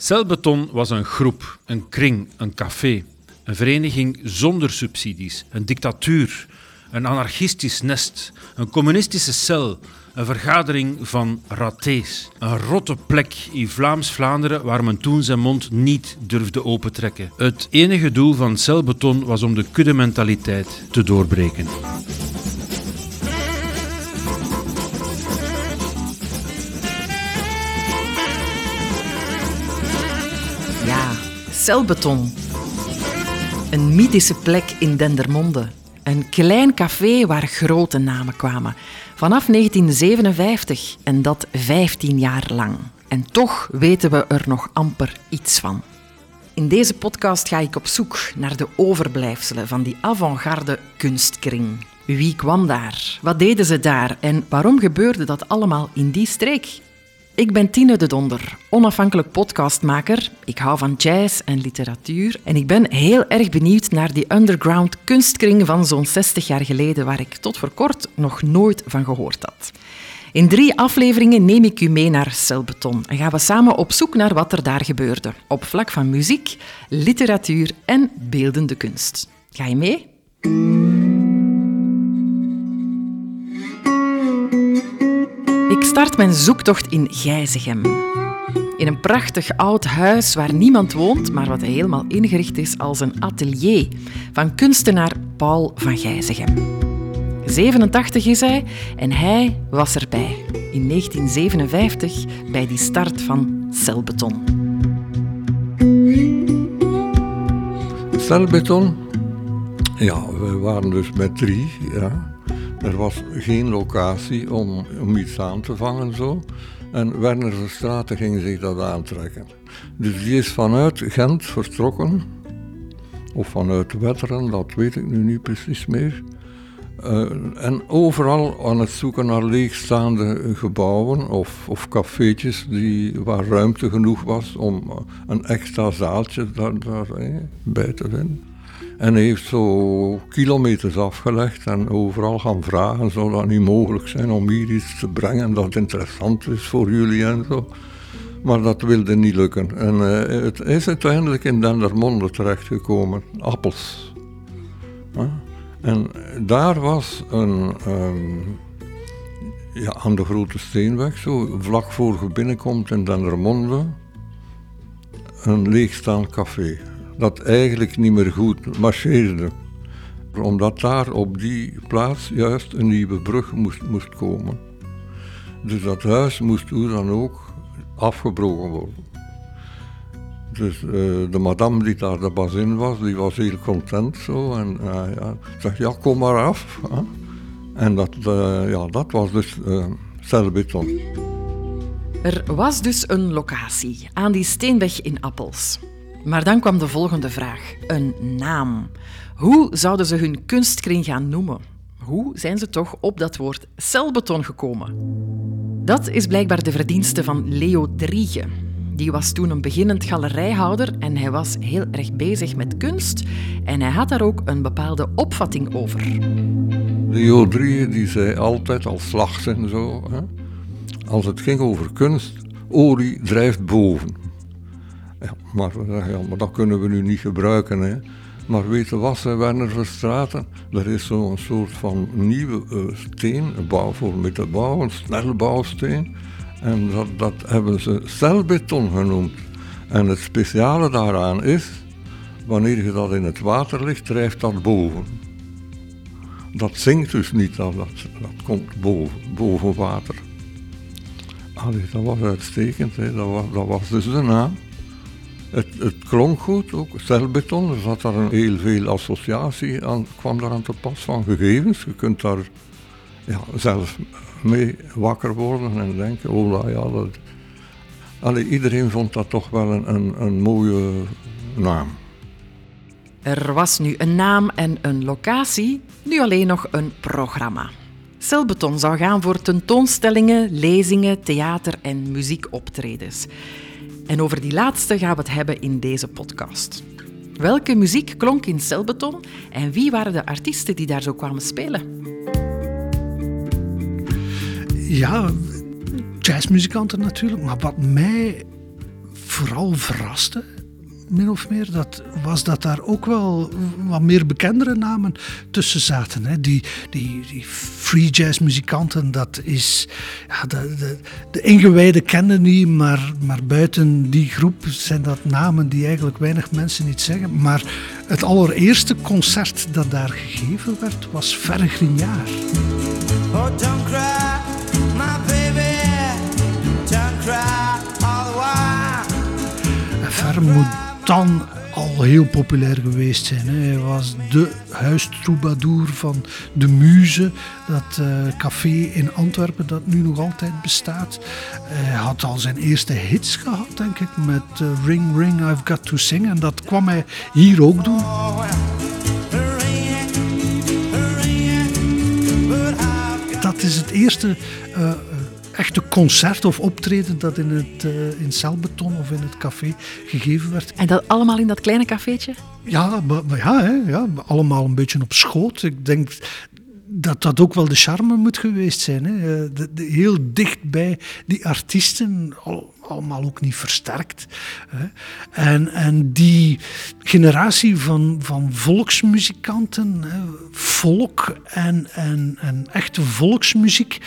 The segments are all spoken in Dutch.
Celbeton was een groep, een kring, een café. Een vereniging zonder subsidies, een dictatuur, een anarchistisch nest, een communistische cel, een vergadering van ratés. Een rotte plek in Vlaams-Vlaanderen waar men toen zijn mond niet durfde opentrekken. Het enige doel van celbeton was om de kuddementaliteit te doorbreken. Celbeton. Een mythische plek in Dendermonde. Een klein café waar grote namen kwamen. Vanaf 1957 en dat 15 jaar lang. En toch weten we er nog amper iets van. In deze podcast ga ik op zoek naar de overblijfselen van die avant-garde kunstkring. Wie kwam daar? Wat deden ze daar? En waarom gebeurde dat allemaal in die streek? Ik ben Tine de Donder, onafhankelijk podcastmaker. Ik hou van jazz en literatuur en ik ben heel erg benieuwd naar die underground kunstkring van zo'n 60 jaar geleden, waar ik tot voor kort nog nooit van gehoord had. In drie afleveringen neem ik u mee naar Celbeton en gaan we samen op zoek naar wat er daar gebeurde, op vlak van muziek, literatuur en beeldende kunst. Ga je mee? Start mijn zoektocht in Gijzegem. In een prachtig oud huis waar niemand woont, maar wat helemaal ingericht is als een atelier van kunstenaar Paul van Gijzegem. 87 is hij en hij was erbij in 1957 bij die start van Celbeton. Celbeton? Ja, we waren dus met drie. Ja. Er was geen locatie om, om iets aan te vangen zo. En Werner Verstraeten ging zich dat aantrekken. Dus die is vanuit Gent vertrokken. Of vanuit Wetteren, dat weet ik nu niet precies meer. Uh, en overal aan het zoeken naar leegstaande gebouwen of, of cafeetjes die, waar ruimte genoeg was om een extra zaaltje daar, daarbij bij te vinden. En hij heeft zo kilometers afgelegd en overal gaan vragen, zou dat niet mogelijk zijn om hier iets te brengen dat interessant is voor jullie en zo. Maar dat wilde niet lukken. En uh, het is uiteindelijk in Dendermonde terechtgekomen, appels. En daar was een, um, ja, aan de Grote Steenweg, zo vlak voor je binnenkomt in Dendermonde, een leegstaand café dat eigenlijk niet meer goed marcheerde. Omdat daar op die plaats juist een nieuwe brug moest, moest komen. Dus dat huis moest hoe dan ook afgebroken worden. Dus uh, de madame die daar de bazin was, die was heel content zo. En uh, ja, ja, kom maar af. En dat, uh, ja, dat was dus celbeton. Er was dus een locatie aan die steenweg in Appels. Maar dan kwam de volgende vraag: een naam. Hoe zouden ze hun kunstkring gaan noemen? Hoe zijn ze toch op dat woord celbeton gekomen? Dat is blijkbaar de verdienste van Leo Driege. Die was toen een beginnend galerijhouder en hij was heel erg bezig met kunst en hij had daar ook een bepaalde opvatting over. Leo Driege die zei altijd als slags en zo, hè, als het ging over kunst, olie drijft boven. Ja, maar, ja, maar dat kunnen we nu niet gebruiken. Hè. Maar weet je wat, Werner Verstraten? Er is zo'n soort van nieuwe uh, steen, een bouw voor met de bouw, een snelbouwsteen. En dat, dat hebben ze celbeton genoemd. En het speciale daaraan is, wanneer je dat in het water ligt, drijft dat boven. Dat zinkt dus niet, dat, dat, dat komt boven, boven water. Allee, dat was uitstekend, hè. Dat, was, dat was dus de naam. Het, klonk goed, ook celbeton. Er zat daar een heel veel associatie aan, kwam daar aan te pas van gegevens. Je kunt daar ja, zelf mee wakker worden en denken, oh ja, dat... Iedereen vond dat toch wel een, een, een mooie naam. Er was nu een naam en een locatie, nu alleen nog een programma. Celbeton zou gaan voor tentoonstellingen, lezingen, theater- en muziekoptredens. En over die laatste gaan we het hebben in deze podcast. Welke muziek klonk in Celbeton en wie waren de artiesten die daar zo kwamen spelen? Ja, jazzmuzikanten natuurlijk, maar wat mij vooral verraste, min of meer, dat, was dat daar ook wel wat meer bekendere namen tussen zaten. Hè. Die, die, die free jazz muzikanten, dat is... Ja, de, de, de ingewijden kennen die, maar, maar buiten die groep zijn dat namen die eigenlijk weinig mensen iets zeggen. Maar het allereerste concert dat daar gegeven werd, was Verre Grignard. Oh, don't cry, my baby, don't cry all the while. Verre moet dan al heel populair geweest zijn. Hij was de huistroubadour van de Muze, dat uh, café in Antwerpen dat nu nog altijd bestaat. Hij had al zijn eerste hits gehad, denk ik, met uh, Ring Ring I've Got To Sing. En dat kwam hij hier ook doen. Dat is het eerste uh, echte concert of optreden dat in het uh, in celbeton of in het café gegeven werd. En dat allemaal in dat kleine cafeetje? Ja, maar, maar ja, hè, ja, allemaal een beetje op schoot. Ik denk dat dat ook wel de charme moet geweest zijn. Hè. Eh, de, de, heel dichtbij die artiesten, al, allemaal ook niet versterkt. Hè. En, en die generatie van, van volksmuzikanten, hè, volk en, en, en echte volksmuziek,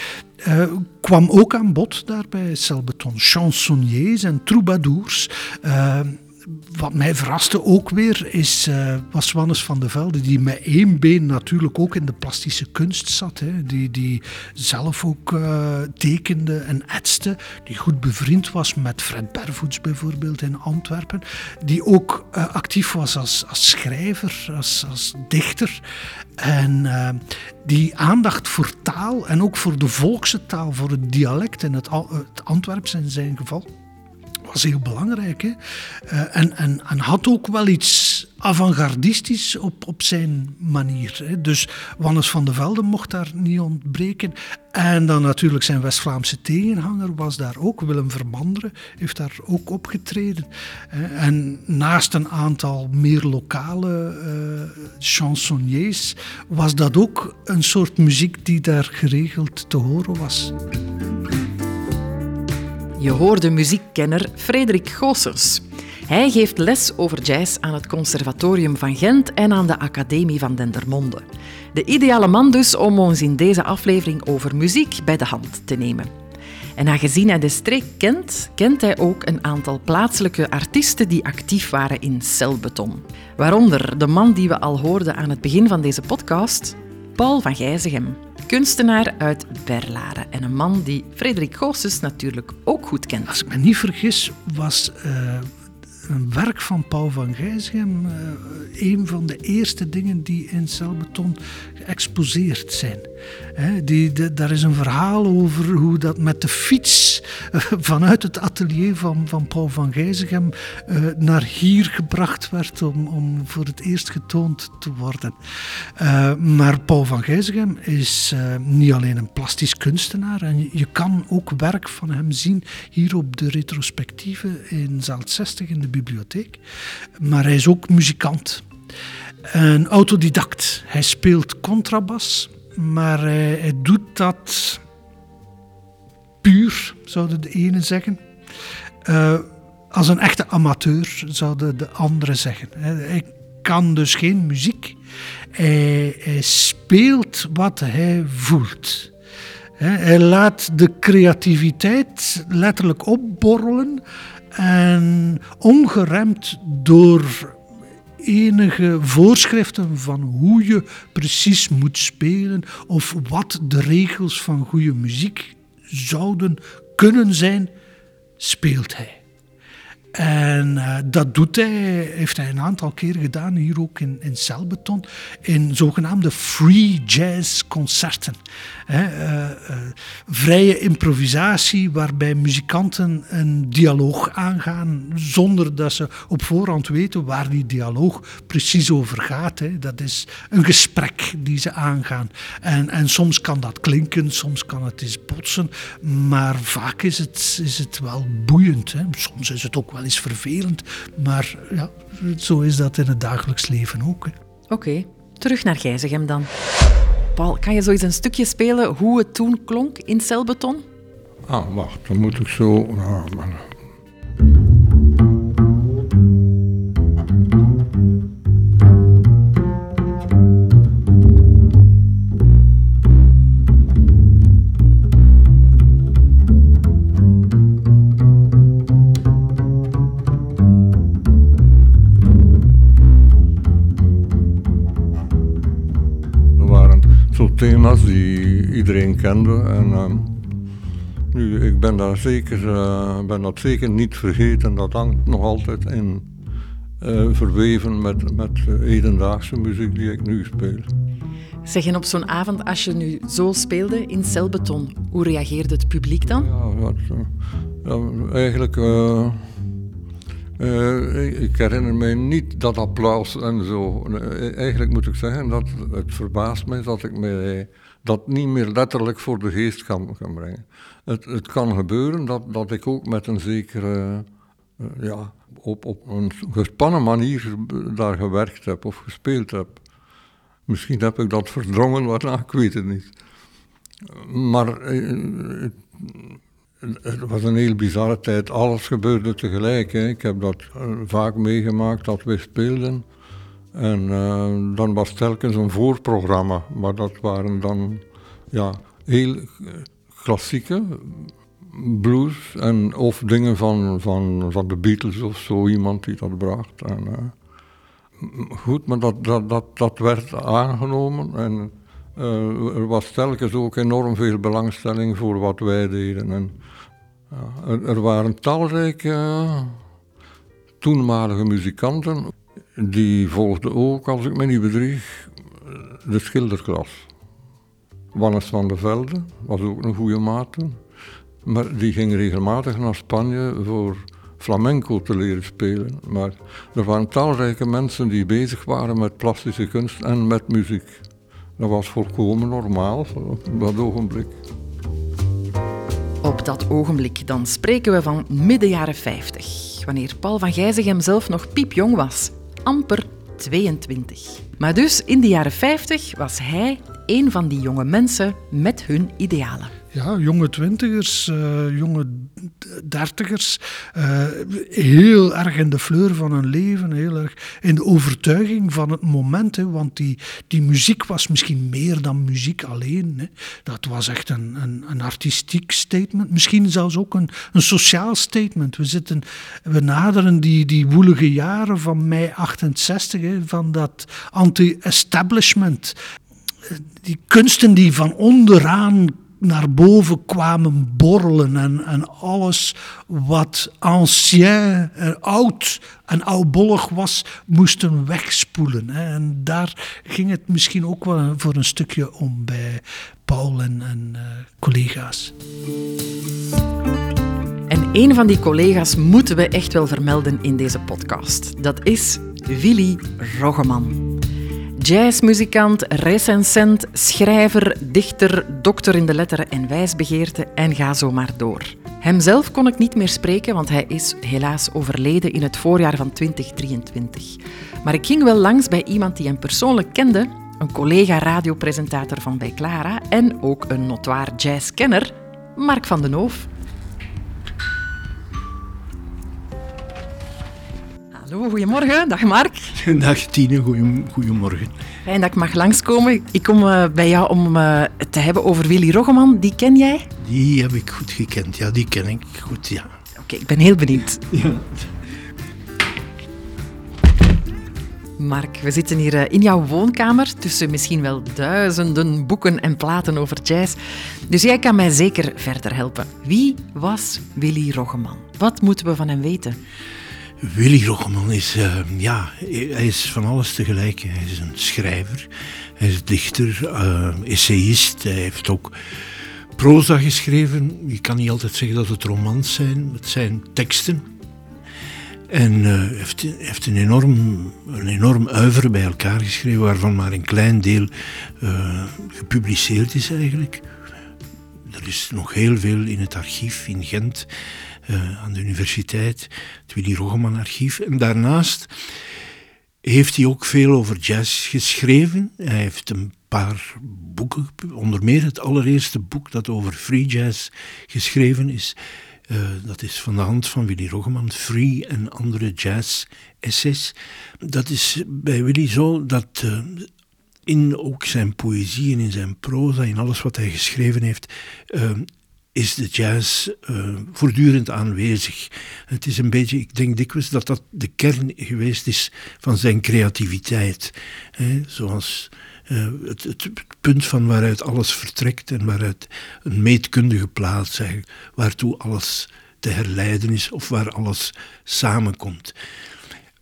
uh, kwam ook aan bod daar bij Celbeton. Chansonniers en troubadours. Uh, wat mij verraste ook weer is, uh, was Wannes van de Velde, die met één been natuurlijk ook in de plastische kunst zat. Hè. Die, die zelf ook uh, tekende en etste. Die goed bevriend was met Fred Bervoets bijvoorbeeld in Antwerpen. Die ook uh, actief was als, als schrijver, als, als dichter. En die aandacht voor taal en ook voor de volkse taal, voor het dialect in het, het Antwerps in zijn geval was heel belangrijk. Hè? Uh, en, en, en had ook wel iets avant-gardistisch op, op zijn manier. Hè? Dus Wannes van de Velde mocht daar niet ontbreken. En dan natuurlijk zijn West-Vlaamse tegenhanger was daar ook. Willem Vermanderen heeft daar ook opgetreden. En naast een aantal meer lokale uh, chansonniers was dat ook een soort muziek die daar geregeld te horen was. Je hoorde muziekkenner Frederik Goossers. Hij geeft les over jazz aan het Conservatorium van Gent en aan de Academie van Dendermonde. De ideale man dus om ons in deze aflevering over muziek bij de hand te nemen. En aangezien hij de streek kent, kent hij ook een aantal plaatselijke artiesten die actief waren in celbeton. Waaronder de man die we al hoorden aan het begin van deze podcast, Paul van Gijzegem kunstenaar uit Berlaren. En een man die Frederik Goossens natuurlijk ook goed kent. Als ik me niet vergis, was uh, een werk van Paul van Gijsgem uh, een van de eerste dingen die in celbeton geëxposeerd zijn. Die, daar is een verhaal over hoe dat met de fiets uh, vanuit het atelier van, van Paul van Gijsgem uh, naar hier gebracht werd om, om voor het eerst getoond te worden. maar Paul van Gijsgem is niet alleen een plastisch kunstenaar en je, je kan ook werk van hem zien hier op de retrospectieve in zaal 60 in de bibliotheek. Maar hij is ook muzikant. Een autodidact. Hij speelt contrabas, maar hij, hij doet dat puur, zouden de ene zeggen. Uh, als een echte amateur, zouden de anderen zeggen. Hij kan dus geen muziek. Hij, hij speelt wat hij voelt. Hij laat de creativiteit letterlijk opborrelen en ongeremd door enige voorschriften van hoe je precies moet spelen of wat de regels van goede muziek zouden kunnen zijn, speelt hij. En uh, dat doet hij, heeft hij een aantal keer gedaan, hier ook in, in Celbeton, in zogenaamde free jazz concerten. Uh, uh, vrije improvisatie waarbij muzikanten een dialoog aangaan zonder dat ze op voorhand weten waar die dialoog precies over gaat. Dat is een gesprek die ze aangaan. En, en soms kan dat klinken, soms kan het eens botsen, maar vaak is het, is het wel boeiend. Soms is het ook wel eens vervelend, maar ja, zo is dat in het dagelijks leven ook. Oké, okay, terug naar Gijzegem dan. Paul, kan je zo eens een stukje spelen hoe het toen klonk in celbeton? Ah, wacht, dan moet ik zo... Ah, thema's die iedereen kende. En, ehm, nu, ik ben, daar zeker, uh, ben dat zeker niet vergeten. Dat hangt nog altijd in uh, verweven met, met hedendaagse muziek die ik nu speel. Zeg, en op zo'n avond, als je nu zo speelde in celbeton, hoe reageerde het publiek dan? Ja, wat, ja eigenlijk... Uh, uh, ik herinner mij niet dat applaus en zo. Eigenlijk moet ik zeggen dat het verbaast mij dat ik mij dat niet meer letterlijk voor de geest kan, brengen. Het, het kan gebeuren dat, dat ik ook met een zekere, uh, ja, op, op een gespannen manier daar gewerkt heb of gespeeld heb. Misschien heb ik dat verdrongen, waarna ik weet het niet. Maar het was een heel bizarre tijd. Alles gebeurde tegelijk. Hè. Ik heb dat uh, vaak meegemaakt dat we speelden. En uh, dan was telkens een voorprogramma. Maar dat waren dan ja, heel klassieke blues. En, of dingen van, van, van de Beatles of zo, iemand die dat bracht. En, goed, maar dat, dat, dat, dat werd aangenomen. En er was telkens ook enorm veel belangstelling voor wat wij deden. En, er, waren talrijke toenmalige muzikanten. Die volgden ook, als ik me niet bedrieg, de schilderklas. Wannes van der Velde was ook een goede maat Maar die ging regelmatig naar Spanje voor flamenco te leren spelen. Maar er waren talrijke mensen die bezig waren met plastische kunst en met muziek. Dat was volkomen normaal op dat ogenblik. Op dat ogenblik dan spreken we van midden jaren 50, wanneer Paul van Gijzegem zelf nog piepjong was, amper 22. Maar dus in de jaren 50 was hij een van die jonge mensen met hun idealen ja, jonge twintigers, uh, jonge dertigers, uh, heel erg in de fleur van hun leven, heel erg in de overtuiging van het moment. Want die, die muziek was misschien meer dan muziek alleen. Hè. Dat was echt een, een, een artistiek statement, misschien zelfs ook een, een sociaal statement. We, zitten, we naderen die, die woelige jaren van mei 68, hè, van dat anti-establishment die kunsten die van onderaan naar boven kwamen borrelen en, en alles wat ancien, en oud en oudbollig was, moesten wegspoelen. En daar ging het misschien ook wel voor een stukje om bij Paul en, en uh, collega's. En een van die collega's moeten we echt wel vermelden in deze podcast. Dat is Willy Roggeman. Jazzmuzikant, recensent, schrijver, dichter, dokter in de letteren en wijsbegeerte en ga zo maar door. Hemzelf kon ik niet meer spreken, want hij is helaas overleden in het voorjaar van 2023. Maar ik ging wel langs bij iemand die hem persoonlijk kende, een collega radiopresentator van bij Clara en ook een notoir jazzkenner, Mark van den Hoof. Hallo, goedemorgen. Dag Mark. Dag Tine, goedemorgen. Fijn dat ik mag langskomen. Ik kom uh, bij jou om uh, het te hebben over Willy Roggeman. Die ken jij? Die heb ik goed gekend, ja, die ken ik goed, ja. Oké, okay, ik ben heel benieuwd. Ja. Mark, we zitten hier uh, in jouw woonkamer tussen misschien wel duizenden boeken en platen over jazz. Dus jij kan mij zeker verder helpen. Wie was Willy Roggeman? Wat moeten we van hem weten? Willy Roggeman is, uh, ja, hij is van alles tegelijk. Hij is een schrijver, hij is dichter, uh, essayist. Hij heeft ook proza geschreven. Je kan niet altijd zeggen dat het romans zijn, het zijn teksten. En uh, heeft, heeft een, enorm, een enorm uiver bij elkaar geschreven, waarvan maar een klein deel gepubliceerd is eigenlijk. Er is nog heel veel in het archief in Gent. Eh, aan de universiteit, het Willy Roggeman archief. En daarnaast heeft hij ook veel over jazz geschreven. Hij heeft een paar boeken, onder meer het allereerste boek dat over free jazz geschreven is. Uh, dat is van de hand van Willy Roggeman, Free en andere jazz essays. Dat is bij Willy zo dat uh, in ook zijn poëzie en in zijn proza, in alles wat hij geschreven heeft, is de jazz uh, voortdurend aanwezig. Het is een beetje, ik denk dikwijls dat dat de kern geweest is van zijn creativiteit. Hè? Zoals eh, het, het, punt van waaruit alles vertrekt en waaruit een meetkundige plaats eigenlijk, waartoe alles te herleiden is of waar alles samenkomt.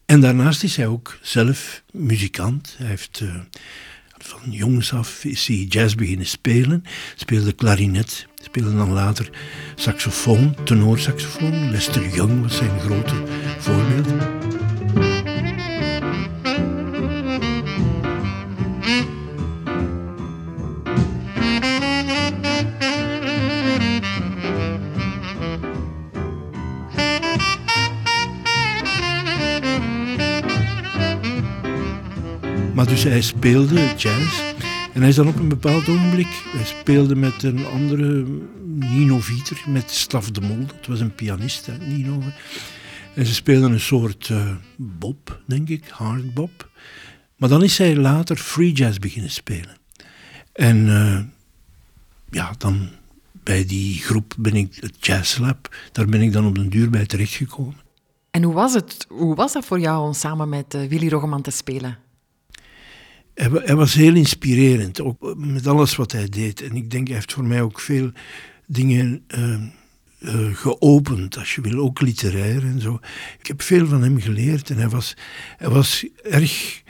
En daarnaast is hij ook zelf muzikant. Hij heeft uh, van jongs af is hij jazz beginnen spelen, speelde klarinet, speelde dan later saxofoon, tenorsaxofoon. Lester Young was zijn grote voorbeeld. Hij speelde jazz. En hij is dan op een bepaald ogenblik, hij speelde met een andere Nino Vieter, met Staf de Mol. Dat was een pianist, hè, Nino. En ze speelden een soort uh, bob, denk ik, hard bob. Maar dan is hij later free jazz beginnen spelen. En uh, ja, dan bij die groep ben ik, het Jazz Lab, daar ben ik dan op den duur bij terechtgekomen. En hoe was, het, hoe was dat voor jou om samen met uh, Willy Roggeman te spelen? Hij, was heel inspirerend, ook met alles wat hij deed. En ik denk, hij heeft voor mij ook veel dingen uh, geopend, als je wil, ook literair en zo. Ik heb veel van hem geleerd en hij was, hij was erg...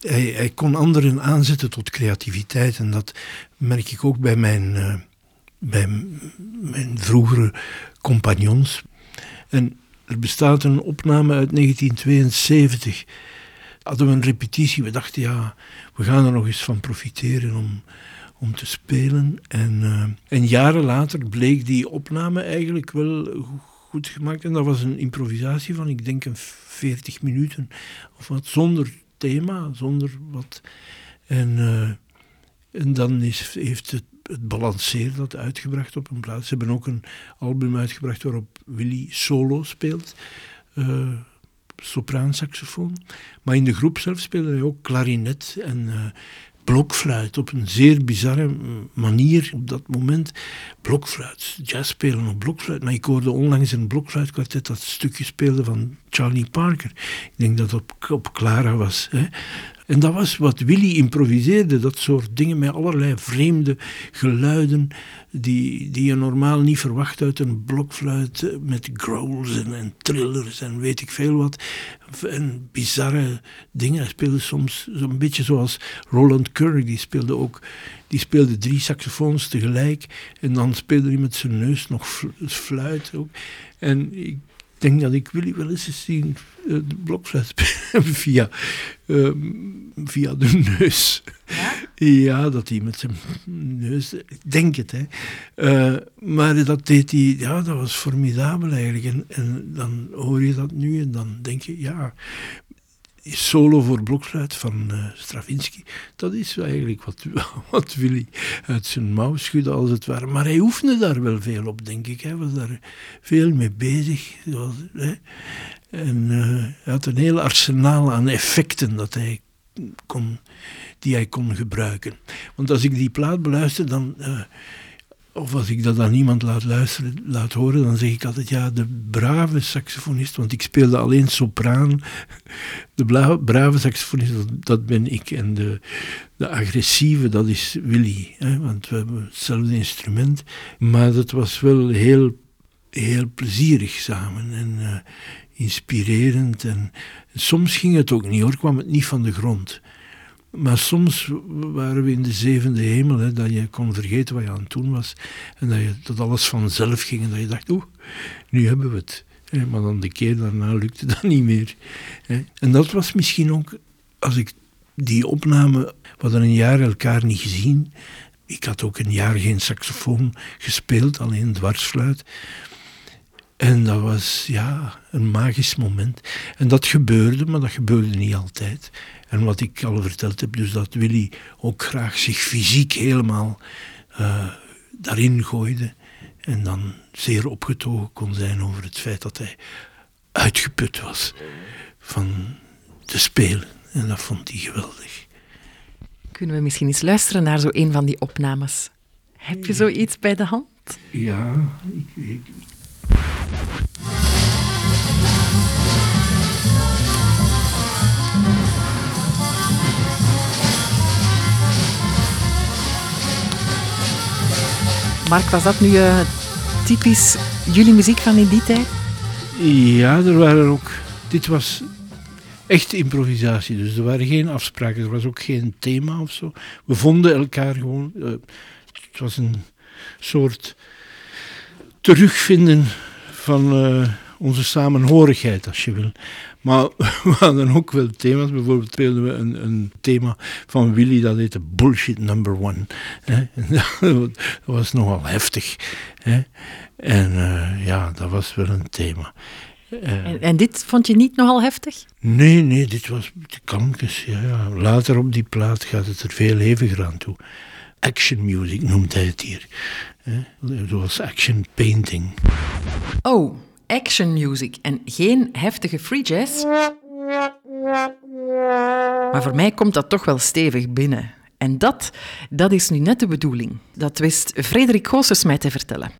Hij, hij kon anderen aanzetten tot creativiteit en dat merk ik ook bij mijn, uh, bij mijn vroegere compagnons. En er bestaat een opname uit 1972 hadden we een repetitie. We dachten, ja, we gaan er nog eens van profiteren om, om te spelen. En, uh, en jaren later bleek die opname eigenlijk wel goed gemaakt. En dat was een improvisatie van, ik denk, een 40 minuten of wat, zonder thema, zonder wat. En, uh, en dan is, heeft het, het balanceer dat uitgebracht op een plaats. Ze hebben ook een album uitgebracht waarop Willy solo speelt. Uh, sopraansaxofoon. Maar in de groep zelf speelde hij ook klarinet en uh, blokfluit op een zeer bizarre manier op dat moment. Blokfluit, jazz spelen op blokfluit. Maar ik hoorde onlangs een blokfluitkwartet dat stukje speelde van Charlie Parker. Ik denk dat het op, op Clara was. Hè. En dat was wat Willy improviseerde, dat soort dingen met allerlei vreemde geluiden die, die je normaal niet verwacht uit een blokfluit eh, met growls en, en trillers en weet ik veel wat. En bizarre dingen. Hij speelde soms zo'n beetje zoals Roland Kirk, die speelde ook die speelde drie saxofoons tegelijk en dan speelde hij met zijn neus nog fluit ook. En ik denk dat ik Willy wel eens zien uh, de blokfluit via, uh, via de neus. Ja? ja? dat hij met zijn neus, ik denk het, hè. Uh, maar dat deed hij, ja, dat was formidabel eigenlijk. En, en dan hoor je dat nu en dan denk je, ja, solo voor blokfluit van uh, Stravinsky. Dat is eigenlijk wat, wat Willy uit zijn mouw schudde, als het ware. Maar hij oefende daar wel veel op, denk ik. Hij was daar veel mee bezig. hè. En uh, hij had een heel arsenaal aan effecten dat hij kon, die hij kon gebruiken. Want als ik die plaat beluister, dan... Uh, of als ik dat aan iemand laat luisteren, laat horen, dan zeg ik altijd, ja, de brave saxofonist, want ik speelde alleen sopraan. De brave saxofonist, dat, ben ik. En de, de agressieve, dat is Willy. Hè, want we hebben hetzelfde instrument. Maar dat was wel heel, heel plezierig samen en uh, inspirerend. En soms ging het ook niet hoor, kwam het niet van de grond. Maar soms waren we in de zevende hemel, hè, dat je kon vergeten wat je aan het doen was. En dat, je, dat alles vanzelf ging en dat je dacht, oeh, nu hebben we het. Maar dan de keer daarna lukte dat niet meer. En dat was misschien ook, als ik die opname, we hadden een jaar elkaar niet gezien. Ik had ook een jaar geen saxofoon gespeeld, alleen dwarsfluit. En dat was ja, een magisch moment. En dat gebeurde, maar dat gebeurde niet altijd. En wat ik al verteld heb, dus dat Willy ook graag zich fysiek helemaal uh, daarin gooide. En dan zeer opgetogen kon zijn over het feit dat hij uitgeput was van te spelen. En dat vond hij geweldig. Kunnen we misschien eens luisteren naar zo een van die opnames? Heb je zoiets bij de hand? Ja, ik, ik, Mark, was dat nu eh, typisch jullie muziek van in die tijd? Ja, er waren ook. Dit was echt improvisatie, dus er waren geen afspraken, er was ook geen thema of zo. We vonden elkaar gewoon. Eh, het was een soort terugvinden van uh, onze samenhorigheid, als je wil. Maar we hadden ook wel thema's. Bijvoorbeeld speelden we een, een thema van Willy, dat heette Bullshit Number One. Hè? dat was nogal heftig. Hè? En uh, ja, dat was wel een thema. Uh, en, en, dit vond je niet nogal heftig? Nee, nee, dit was kankes. Ja, ja. Later op die plaat gaat het er veel heviger aan toe. Action music noemt hij het hier. Zoals action painting. Oh, action music en geen heftige free jazz. Maar voor mij komt dat toch wel stevig binnen. En dat, dat is nu net de bedoeling. Dat wist Frederik Goossens mij te vertellen.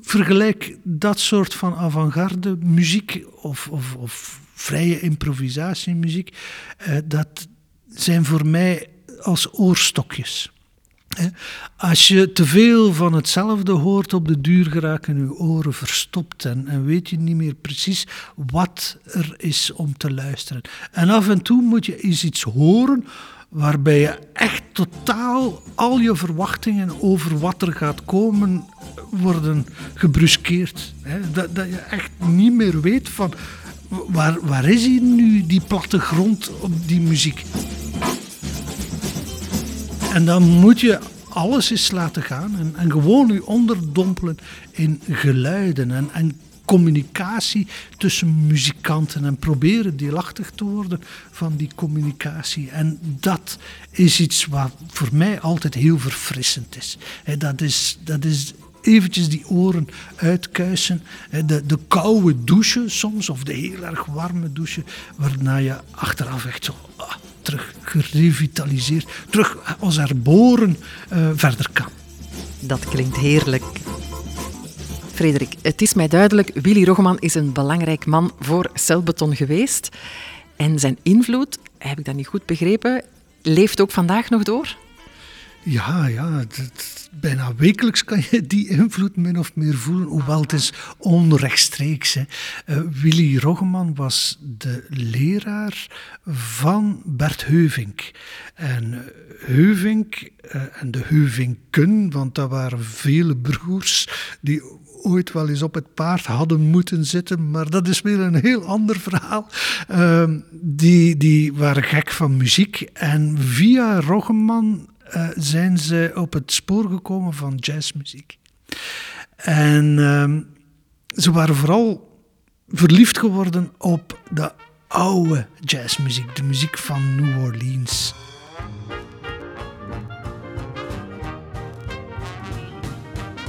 Vergelijk dat soort van avant-garde muziek of, of, of vrije improvisatiemuziek. Eh, dat zijn voor mij als oorstokjes. Als je te veel van hetzelfde hoort, op de duur geraken je oren verstopt en, en, weet je niet meer precies wat er is om te luisteren. En af en toe moet je eens iets horen waarbij je echt totaal al je verwachtingen over wat er gaat komen worden gebruskeerd. Dat, dat je echt niet meer weet van waar, waar is hier nu die plattegrond op die muziek. En dan moet je alles eens laten gaan en, en gewoon u onderdompelen in geluiden en, en communicatie tussen muzikanten en proberen deelachtig te worden van die communicatie. En dat is iets wat voor mij altijd heel verfrissend is. Dat is, dat is eventjes die oren uitkuisen. De, de koude douche soms, of de heel erg warme douche, waarna je achteraf echt zo ah, terug gerevitaliseerd, terug als herboren uh, verder kan. Dat klinkt heerlijk. Frederik, het is mij duidelijk, Willy Roggeman is een belangrijk man voor celbeton geweest. En zijn invloed, heb ik dat niet goed begrepen, leeft ook vandaag nog door? Ja, ja. bijna wekelijks kan je die invloed min of meer voelen, hoewel het is onrechtstreeks. Hè. Uh, Willy Roggeman was de leraar van Bert Heuvink. En uh, Heuvink uh, en de Heuvinken, want dat waren vele broers die ooit wel eens op het paard hadden moeten zitten, maar dat is weer een heel ander verhaal. Uh, die, die waren gek van muziek en via Roggeman uh, zijn ze op het spoor gekomen van jazzmuziek. En uh, ze waren vooral verliefd geworden op de oude jazzmuziek, de muziek van New Orleans.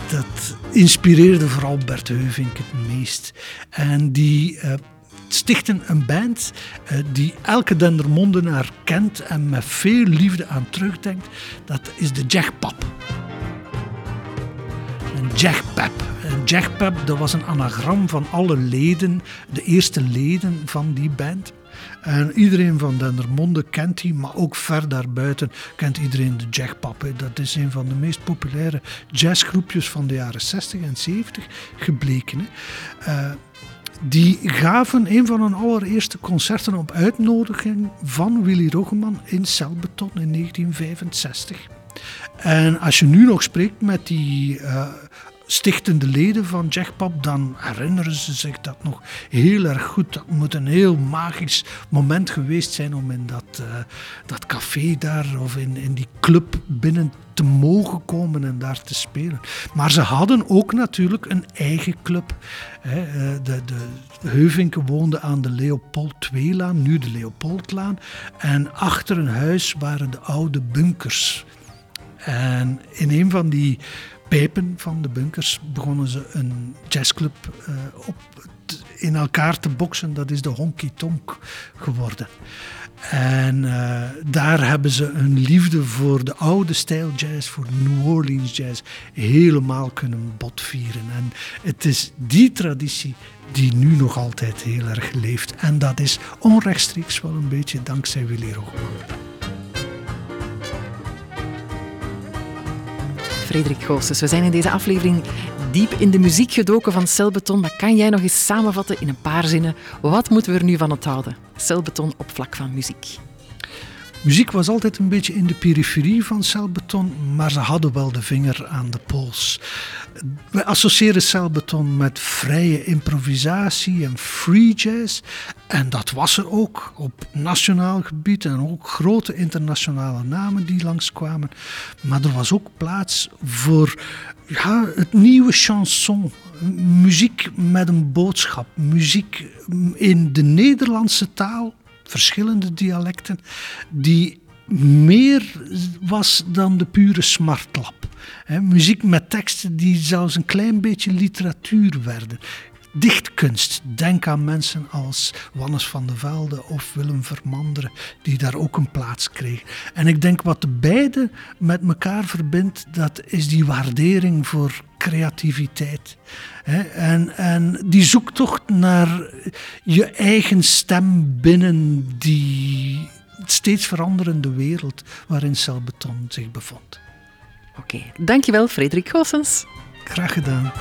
Dat inspireerde vooral Bert Heuvink het meest. En die uh, stichten een band uh, die elke Dendermondenaar kent en met veel liefde aan terugdenkt. Dat is de Jackpap. Een Jackpap. Een Jackpap, dat was een anagram van alle leden, de eerste leden van die band. En iedereen van Dendermonde kent die, maar ook ver daarbuiten kent iedereen de Jackpap. Dat is een van de meest populaire jazzgroepjes van de jaren 60 en 70 gebleken. Die gaven een van hun allereerste concerten op uitnodiging van Willy Roggeman in Celbeton in 1965. En als je nu nog spreekt met die uh, stichtende leden van Jackpop, dan herinneren ze zich dat nog heel erg goed. Dat moet een heel magisch moment geweest zijn om in dat, uh, dat café daar of in, in die club binnen te mogen komen en daar te spelen. Maar ze hadden ook natuurlijk een eigen club. Eh, de, de Heuvinken woonde aan de Leopold II-laan, nu de Leopoldlaan. En achter een huis waren de oude bunkers. En in een van die pijpen van de bunkers begonnen ze een jazzclub uh, op, in elkaar te boksen. Dat is de Honky Tonk geworden. En uh, daar hebben ze hun liefde voor de oude stijl jazz, voor New Orleans jazz, helemaal kunnen botvieren. En het is die traditie die nu nog altijd heel erg leeft. En dat is onrechtstreeks wel een beetje dankzij Willy Rogeman. Frederik Goossens. We zijn in deze aflevering diep in de muziek gedoken van celbeton. Maar kan jij nog eens samenvatten in een paar zinnen? Wat moeten we er nu van onthouden? Celbeton op vlak van muziek. Muziek was altijd een beetje in de periferie van celbeton, maar ze hadden wel de vinger aan de pols. We associëren celbeton met vrije improvisatie en free jazz. En dat was er ook op nationaal gebied en ook grote internationale namen die langskwamen. Maar er was ook plaats voor ja, het nieuwe chanson. Muziek met een boodschap. Muziek in de Nederlandse taal verschillende dialecten, die meer was dan de pure smartlap. muziek met teksten die zelfs een klein beetje literatuur werden. Dichtkunst. Denk aan mensen als Wannes van de Velde of Willem Vermanderen, die daar ook een plaats kregen. En ik denk wat de beide met elkaar verbindt, dat is die waardering voor creativiteit. En, en die zoektocht naar je eigen stem binnen die steeds veranderende wereld waarin celbeton zich bevond. Oké, dankjewel Frederik Goossens. Graag gedaan.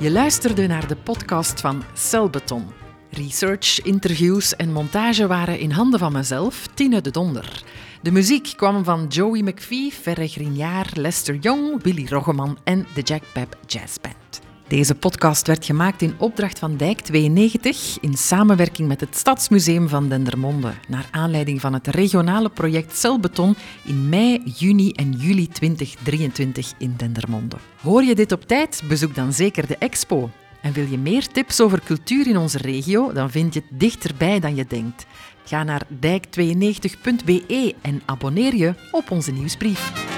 Je luisterde naar de podcast van Celbeton. Research, interviews en montage waren in handen van mezelf, Tine de Donder. De muziek kwam van Joey McPhee, Ferre Grignard, Lester Young, Willy Roggeman en de Jack Pep Jazz Band. Deze podcast werd gemaakt in opdracht van Dijk 92 in samenwerking met het Stadsmuseum van Dendermonde, naar aanleiding van het regionale project Celbeton in mei, juni en juli 2023 in Dendermonde. Hoor je dit op tijd? Bezoek dan zeker de expo. En wil je meer tips over cultuur in onze regio? Dan vind je het dichterbij dan je denkt. Ga naar dijk92.be en abonneer je op onze nieuwsbrief.